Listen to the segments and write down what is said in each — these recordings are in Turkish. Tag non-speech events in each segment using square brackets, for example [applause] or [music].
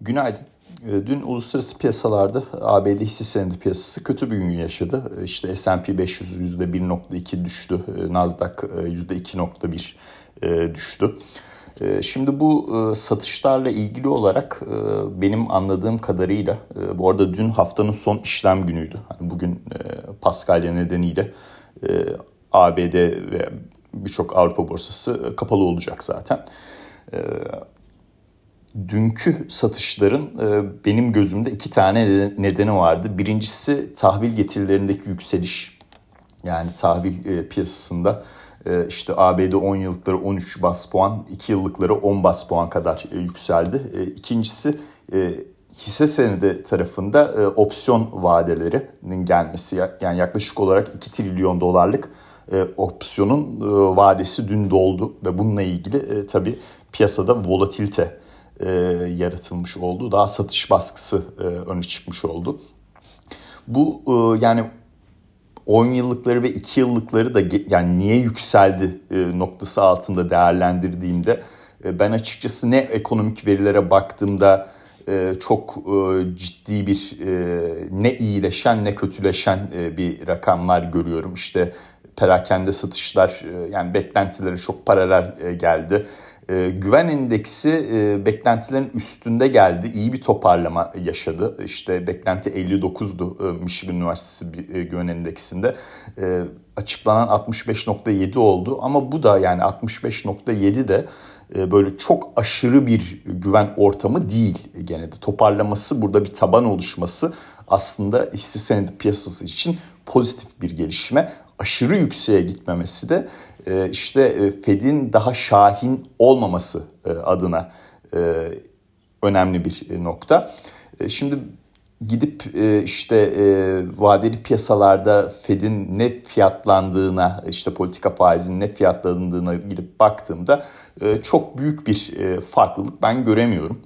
Günaydın. Ee, dün uluslararası piyasalarda ABD hisse senedi piyasası kötü bir gün yaşadı. Ee, işte S&P 500 %1.2 düştü. Ee, Nasdaq %2.1 e, düştü. Şimdi bu e, satışlarla ilgili olarak e, benim anladığım kadarıyla bu arada dün haftanın son işlem günüydü. Hani bugün Paskalya nedeniyle ABD ve birçok Avrupa borsası kapalı olacak zaten dünkü satışların e, benim gözümde iki tane nedeni vardı. Birincisi tahvil getirilerindeki yükseliş. Yani tahvil e, piyasasında e, işte ABD 10 yıllıkları 13 bas puan, 2 yıllıkları 10 bas puan kadar yükseldi. İkincisi hisse senedi tarafında opsiyon vadelerinin gelmesi. Yani yaklaşık olarak 2 trilyon dolarlık opsiyonun vadesi dün doldu ve bununla ilgili tabii piyasada volatilite e, yaratılmış oldu. Daha satış baskısı e, öne çıkmış oldu. Bu e, yani 10 yıllıkları ve 2 yıllıkları da yani niye yükseldi e, noktası altında değerlendirdiğimde e, ben açıkçası ne ekonomik verilere baktığımda e, çok e, ciddi bir e, ne iyileşen ne kötüleşen bir rakamlar görüyorum. İşte perakende satışlar yani beklentilere çok paralel geldi. E, güven endeksi e, beklentilerin üstünde geldi. İyi bir toparlama yaşadı. İşte beklenti 59'du e, Michigan Üniversitesi e, güven endeksinde. E, açıklanan 65.7 oldu ama bu da yani 65.7 de e, böyle çok aşırı bir güven ortamı değil gene de. Toparlaması burada bir taban oluşması aslında hisse senedi piyasası için pozitif bir gelişme. Aşırı yükseğe gitmemesi de e, işte e, Fed'in daha şahin olmaması e, adına önemli bir nokta. Şimdi gidip işte vadeli piyasalarda Fed'in ne fiyatlandığına işte politika faizinin ne fiyatlandığına gidip baktığımda çok büyük bir farklılık ben göremiyorum.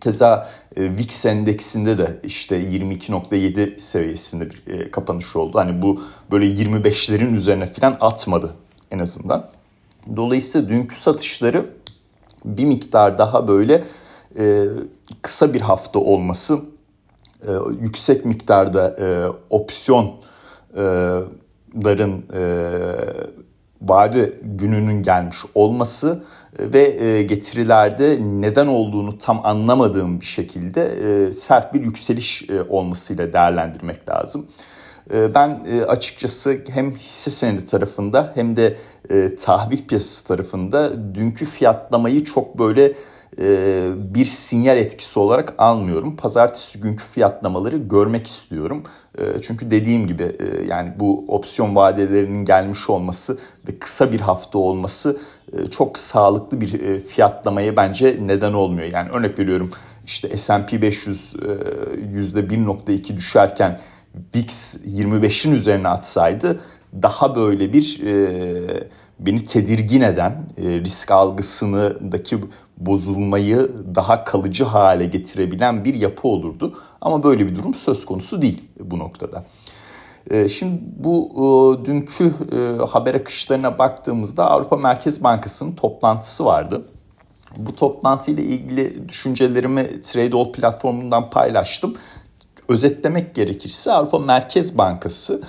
Keza VIX endeksinde de işte 22.7 seviyesinde bir kapanış oldu. Hani bu böyle 25'lerin üzerine falan atmadı en azından. Dolayısıyla dünkü satışları bir miktar daha böyle e, kısa bir hafta olması, e, yüksek miktarda e, opsiyonların e, vade gününün gelmiş olması ve e, getirilerde neden olduğunu tam anlamadığım bir şekilde e, sert bir yükseliş e, olmasıyla değerlendirmek lazım. Ben açıkçası hem hisse senedi tarafında hem de tahvil piyasası tarafında dünkü fiyatlamayı çok böyle bir sinyal etkisi olarak almıyorum. Pazartesi günkü fiyatlamaları görmek istiyorum. Çünkü dediğim gibi yani bu opsiyon vadelerinin gelmiş olması ve kısa bir hafta olması çok sağlıklı bir fiyatlamaya bence neden olmuyor. Yani örnek veriyorum işte S&P 500 %1.2 düşerken VIX 25'in üzerine atsaydı daha böyle bir e, beni tedirgin eden e, risk algısındaki bozulmayı daha kalıcı hale getirebilen bir yapı olurdu. Ama böyle bir durum söz konusu değil bu noktada. E, şimdi bu e, dünkü haber akışlarına baktığımızda Avrupa Merkez Bankası'nın toplantısı vardı. Bu toplantıyla ilgili düşüncelerimi Tradeall platformundan paylaştım özetlemek gerekirse Avrupa Merkez Bankası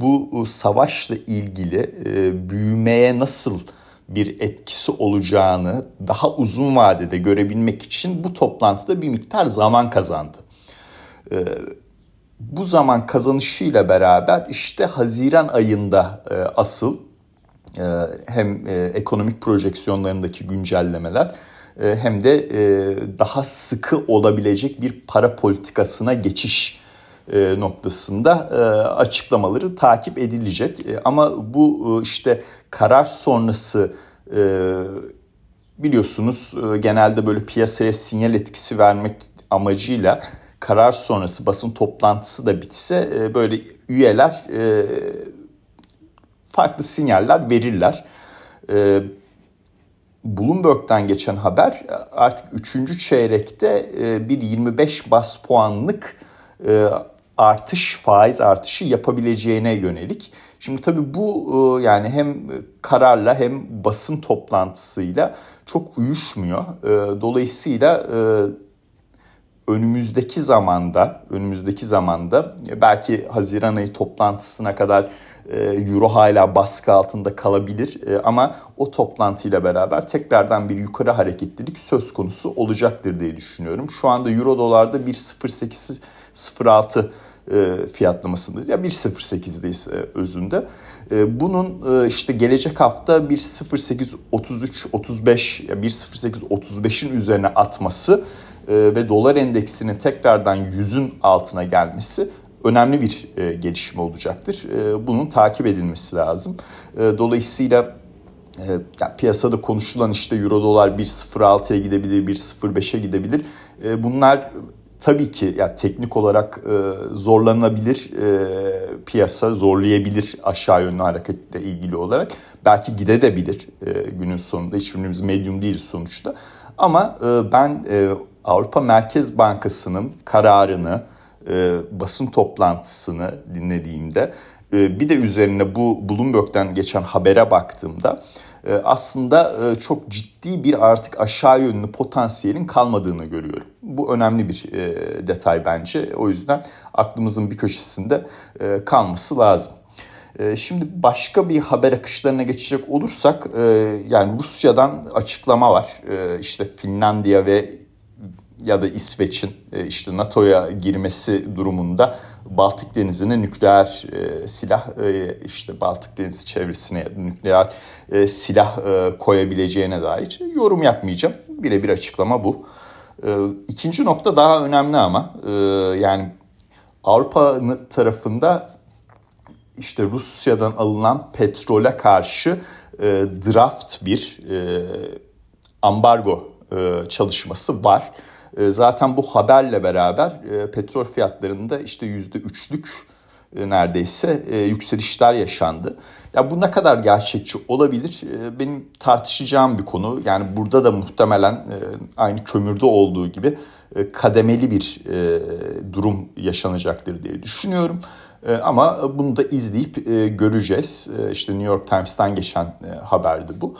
bu savaşla ilgili e, büyümeye nasıl bir etkisi olacağını daha uzun vadede görebilmek için bu toplantıda bir miktar zaman kazandı. E, bu zaman kazanışıyla beraber işte Haziran ayında asıl hem ekonomik projeksiyonlarındaki güncellemeler e, hem de e, daha sıkı olabilecek bir para politikasına geçiş e, noktasında açıklamaları takip edilecek. Ama bu işte karar sonrası biliyorsunuz genelde böyle piyasaya sinyal etkisi vermek amacıyla karar sonrası basın toplantısı da bitse böyle üyeler farklı sinyaller verirler. Bloomberg'den geçen haber artık 3. çeyrekte e, bir 25 bas puanlık e, artış faiz artışı yapabileceğine yönelik. Şimdi tabii bu e, yani hem kararla hem basın toplantısıyla çok uyuşmuyor. E, dolayısıyla e, önümüzdeki zamanda önümüzdeki zamanda belki Haziran ayı toplantısına kadar Euro hala baskı altında kalabilir ama o toplantıyla beraber tekrardan bir yukarı hareketlilik söz konusu olacaktır diye düşünüyorum. Şu anda Euro dolarda 1.0806 e, fiyatlamasındayız. Ya 1.08'deyiz e, özünde. E, bunun işte gelecek hafta 1.08 33 35 ya 1.08 35'in üzerine atması ve dolar endeksinin tekrardan 100'ün altına gelmesi önemli bir gelişme olacaktır. Bunun takip edilmesi lazım. Dolayısıyla yani piyasada konuşulan işte euro dolar 1.06'ya gidebilir, 1.05'e gidebilir. Bunlar tabii ki yani teknik olarak e, zorlanabilir e, piyasa zorlayabilir aşağı yönlü hareketle ilgili olarak belki gidebilir e, günün sonunda hiçbirimiz medyum değil sonuçta ama e, ben e, Avrupa Merkez Bankası'nın kararını e, basın toplantısını dinlediğimde e, bir de üzerine bu Bloomberg'den geçen habere baktığımda e, aslında e, çok ciddi bir artık aşağı yönlü potansiyelin kalmadığını görüyorum. Bu önemli bir e, detay bence. O yüzden aklımızın bir köşesinde kalması lazım. Şimdi başka bir haber akışlarına geçecek olursak yani Rusya'dan açıklama var. İşte Finlandiya ve ya da İsveç'in e, işte NATO'ya girmesi durumunda Baltık Denizi'ne nükleer e, silah e, işte Baltık Denizi çevresine nükleer silah koyabileceğine dair yorum yapmayacağım. Birebir açıklama bu. İkinci nokta daha önemli ama yani Avrupa tarafında işte Rusya'dan alınan petrole karşı draft bir ambargo çalışması var. E, zaten bu haberle beraber e, petrol fiyatlarında işte yüzde üçlük e, neredeyse yükselişler yaşandı. Ya bu ne kadar gerçekçi olabilir? Benim tartışacağım bir konu. Yani burada da muhtemelen aynı kömürde olduğu gibi kademeli bir durum yaşanacaktır diye düşünüyorum. Ama bunu da izleyip göreceğiz. İşte New York Times'tan geçen haberdi bu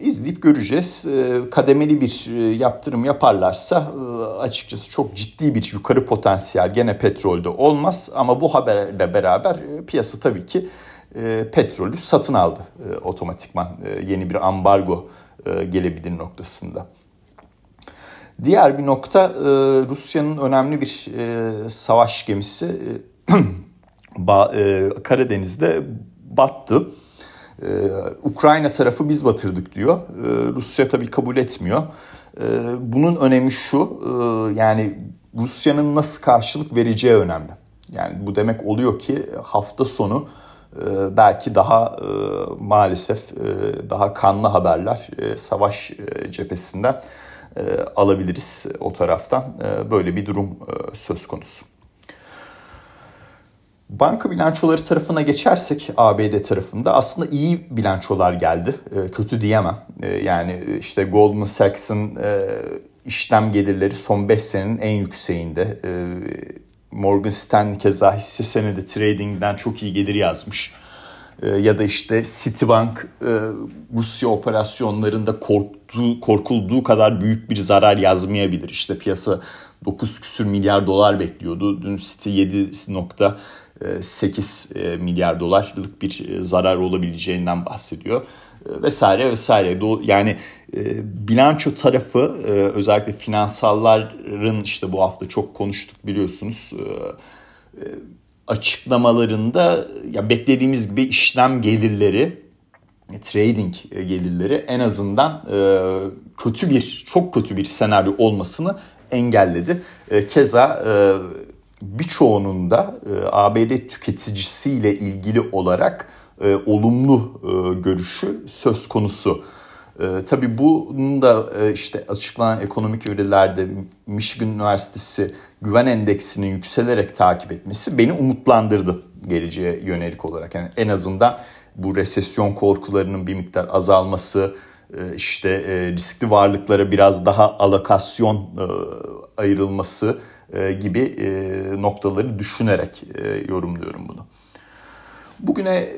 izleyip göreceğiz. Ee, kademeli bir e, yaptırım yaparlarsa e, açıkçası çok ciddi bir yukarı potansiyel gene petrolde olmaz. Ama bu haberle beraber e, piyasa tabii ki petrolü satın aldı otomatikman yeni bir ambargo gelebilir noktasında. Diğer bir nokta Rusya'nın önemli bir savaş gemisi [clears throat] Karadeniz'de battı. Ee, Ukrayna tarafı biz batırdık diyor. Ee, Rusya tabii kabul etmiyor. Ee, bunun önemi şu e, yani Rusya'nın nasıl karşılık vereceği önemli. Yani bu demek oluyor ki hafta sonu e, belki daha e, maalesef e, daha kanlı haberler e, savaş e, cephesinden e, alabiliriz o taraftan. E, böyle bir durum e, söz konusu. Banka bilançoları tarafına geçersek ABD tarafında aslında iyi bilançolar geldi. E, kötü diyemem. E, yani işte Goldman Sachs'ın e, işlem gelirleri son 5 senenin en yükseğinde. E, Morgan Stanley keza hisse senedi trading'den çok iyi gelir yazmış. E, ya da işte Citibank e, Rusya operasyonlarında korktuğu, korkulduğu kadar büyük bir zarar yazmayabilir. İşte piyasa 9 küsür milyar dolar bekliyordu. Dün Citi 7 8 e, milyar dolarlık bir e, zarar olabileceğinden bahsediyor e, vesaire vesaire. Yani bilanço tarafı özellikle finansalların işte bu hafta çok konuştuk biliyorsunuz açıklamalarında ya beklediğimiz gibi işlem gelirleri trading gelirleri en azından kötü bir çok kötü bir senaryo olmasını engelledi. Keza birçoğunun da e, ABD tüketicisiyle ilgili olarak e, olumlu e, görüşü söz konusu. E, tabii bunun da e, işte açıklanan ekonomik verilerde Michigan Üniversitesi güven endeksinin yükselerek takip etmesi beni umutlandırdı geleceğe yönelik olarak. Yani en azından bu resesyon korkularının bir miktar azalması, e, işte e, riskli varlıklara biraz daha alokasyon e, ayrılması gibi e, noktaları düşünerek e, yorumluyorum bunu. Bugüne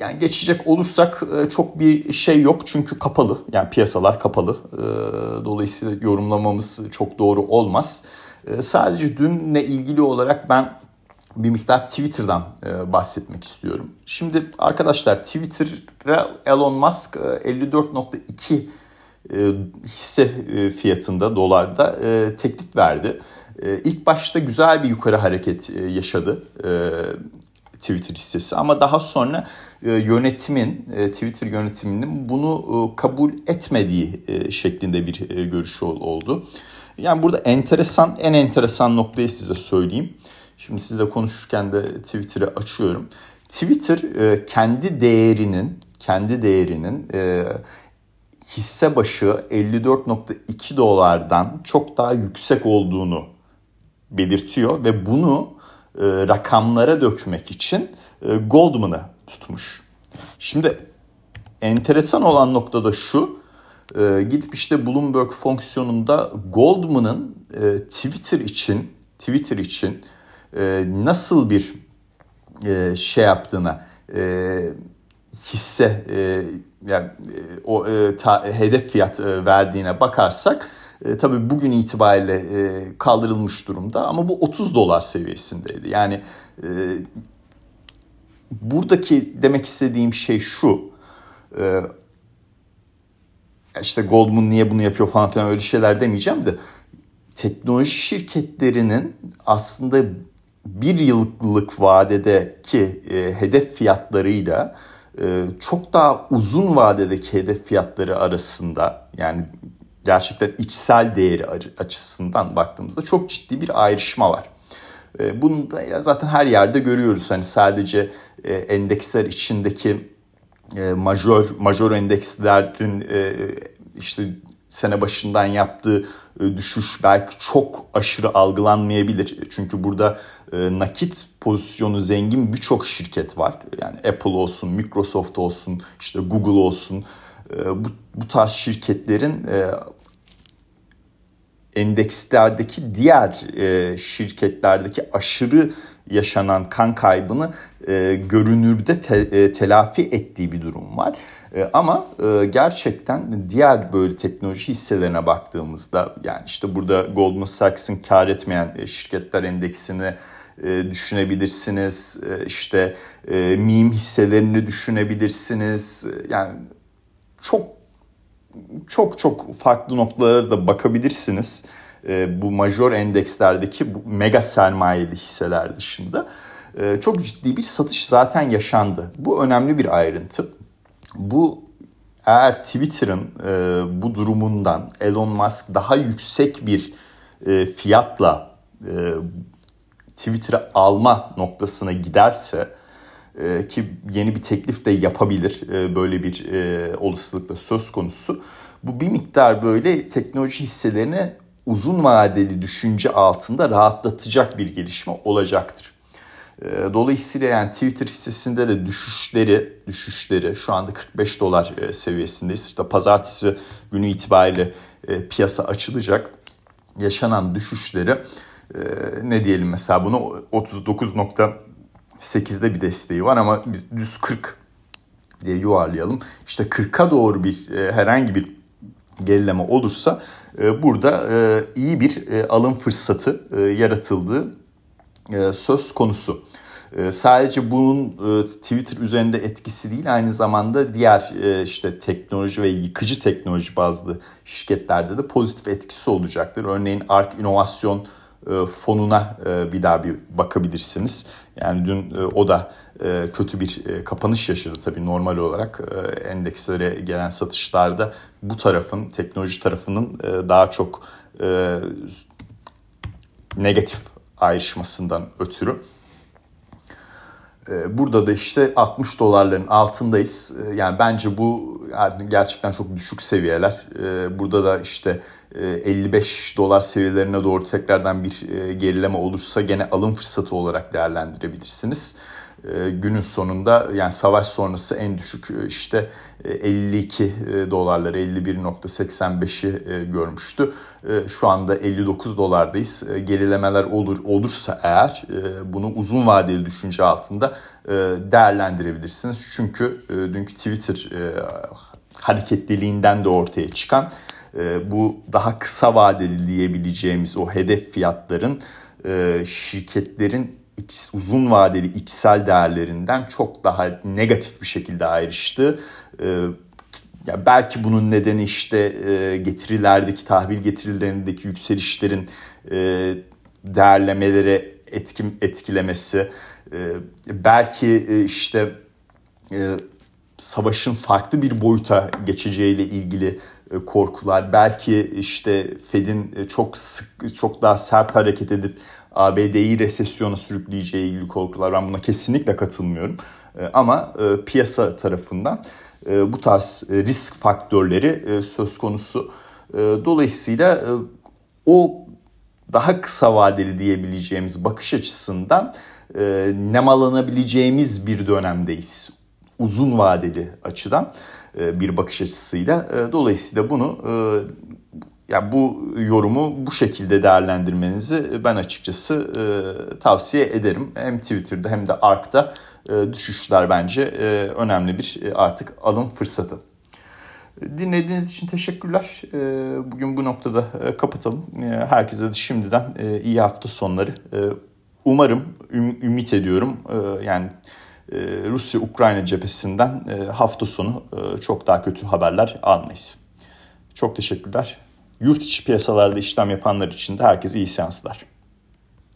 yani geçecek olursak çok bir şey yok çünkü kapalı. Yani piyasalar kapalı. Dolayısıyla yorumlamamız çok doğru olmaz. Sadece dünle ilgili olarak ben bir miktar Twitter'dan bahsetmek istiyorum. Şimdi arkadaşlar Twitter'a Elon Musk 54.2 hisse fiyatında dolarda teklif verdi. İlk başta güzel bir yukarı hareket yaşadı Twitter hissesi ama daha sonra e, yönetimin e, Twitter yönetiminin bunu e, kabul etmediği şeklinde bir görüş oldu. Yani burada enteresan en enteresan noktayı size söyleyeyim. Şimdi sizle konuşurken de Twitter'ı açıyorum. Twitter kendi değerinin kendi değerinin hisse başı 54.2 dolardan çok daha yüksek olduğunu belirtiyor ve bunu e, rakamlara dökmek için e, Goldman'ı tutmuş. Şimdi enteresan olan nokta da şu. E, gidip işte Bloomberg fonksiyonunda Goldman'ın e, Twitter için Twitter için e, nasıl bir e, şey yaptığına e, hisse e, yani e, o e, ta, hedef fiyat e, verdiğine bakarsak e, tabii bugün itibariyle e, kaldırılmış durumda ama bu 30 dolar seviyesindeydi. Yani e, buradaki demek istediğim şey şu. E, işte Goldman niye bunu yapıyor falan filan öyle şeyler demeyeceğim de teknoloji şirketlerinin aslında bir yıllık vadedeki e, hedef fiyatlarıyla e, çok daha uzun vadedeki hedef fiyatları arasında yani gerçekten içsel değeri açısından baktığımızda çok ciddi bir ayrışma var. E, bunu da zaten her yerde görüyoruz. Hani sadece e, endeksler içindeki e, major major endekslerin işte sene başından yaptığı düşüş belki çok aşırı algılanmayabilir. Çünkü burada nakit pozisyonu zengin birçok şirket var. Yani Apple olsun, Microsoft olsun, işte Google olsun. Bu, bu tarz şirketlerin endekslerdeki diğer e, şirketlerdeki aşırı yaşanan kan kaybını e, görünürde te, e, telafi ettiği bir durum var. E, ama e, gerçekten diğer böyle teknoloji hisselerine baktığımızda yani işte burada Goldman Sachs'ın kar etmeyen e, şirketler endeksini e, düşünebilirsiniz. E, işte e, meme hisselerini düşünebilirsiniz. Yani çok çok çok farklı noktalara da bakabilirsiniz. E, bu major endekslerdeki bu mega sermayeli hisseler dışında. E, çok ciddi bir satış zaten yaşandı. Bu önemli bir ayrıntı. Bu eğer Twitter'ın e, bu durumundan Elon Musk daha yüksek bir e, fiyatla e, Twitter'ı alma noktasına giderse e, ki yeni bir teklif de yapabilir e, böyle bir e, olasılıkla söz konusu. Bu bir miktar böyle teknoloji hisselerini uzun vadeli düşünce altında rahatlatacak bir gelişme olacaktır. Dolayısıyla yani Twitter hissesinde de düşüşleri düşüşleri şu anda 45 dolar seviyesindeyiz. İşte pazartesi günü itibariyle piyasa açılacak. Yaşanan düşüşleri ne diyelim mesela bunu 39 8'de bir desteği var ama biz düz 40 diye yuvarlayalım. İşte 40'a doğru bir e, herhangi bir gerileme olursa e, burada e, iyi bir e, alım fırsatı e, yaratıldığı e, söz konusu. E, sadece bunun e, Twitter üzerinde etkisi değil aynı zamanda diğer e, işte teknoloji ve yıkıcı teknoloji bazlı şirketlerde de pozitif etkisi olacaktır. Örneğin Ark İnovasyon fonuna e, bir daha bir bakabilirsiniz. Yani dün e, o da kötü bir kapanış yaşadı tabii normal olarak endekslere gelen satışlarda bu tarafın teknoloji tarafının daha çok negatif ayrışmasından ötürü. Burada da işte 60 dolarların altındayız. Yani bence bu gerçekten çok düşük seviyeler. Burada da işte 55 e, dolar seviyelerine doğru tekrardan bir e, gerileme olursa gene alım fırsatı olarak değerlendirebilirsiniz. E, günün sonunda yani savaş sonrası en düşük e, işte 52 e, dolarları 51.85'i görmüştü. Şu anda 59 dolardayız. Gerilemeler olur olursa eğer bunu uzun vadeli düşünce altında değerlendirebilirsiniz. Çünkü dünkü Twitter hareketliliğinden de ortaya çıkan bu daha kısa vadeli diyebileceğimiz o hedef fiyatların şirketlerin uzun vadeli içsel değerlerinden çok daha negatif bir şekilde ayrıştı. Ee, ya belki bunun nedeni işte e, getirilerdeki tahvil getirilerindeki yükselişlerin e, değerlemelere etkim etkilemesi, e, belki e, işte savaşın farklı bir boyuta geçeceğiyle ilgili korkular, belki işte Fed'in e, çok sık çok daha sert hareket edip ABD'yi resesyona sürükleyeceği ilgili korkular. Ben buna kesinlikle katılmıyorum. E, ama e, piyasa tarafından e, bu tarz risk faktörleri söz konusu. Dolayısıyla o daha kısa vadeli diyebileceğimiz bakış açısından nemalanabileceğimiz bir dönemdeyiz. Uzun vadeli açıdan bir bakış açısıyla. Dolayısıyla bunu ya bu yorumu bu şekilde değerlendirmenizi ben açıkçası e, tavsiye ederim. Hem Twitter'da hem de ARK'ta e, düşüşler bence e, önemli bir e, artık alım fırsatı. Dinlediğiniz için teşekkürler. E, bugün bu noktada e, kapatalım. E, herkese de şimdiden e, iyi hafta sonları. E, umarım, üm, ümit ediyorum e, yani e, Rusya-Ukrayna cephesinden e, hafta sonu e, çok daha kötü haberler almayız. Çok teşekkürler. Yurt içi piyasalarda işlem yapanlar için de herkese iyi seanslar.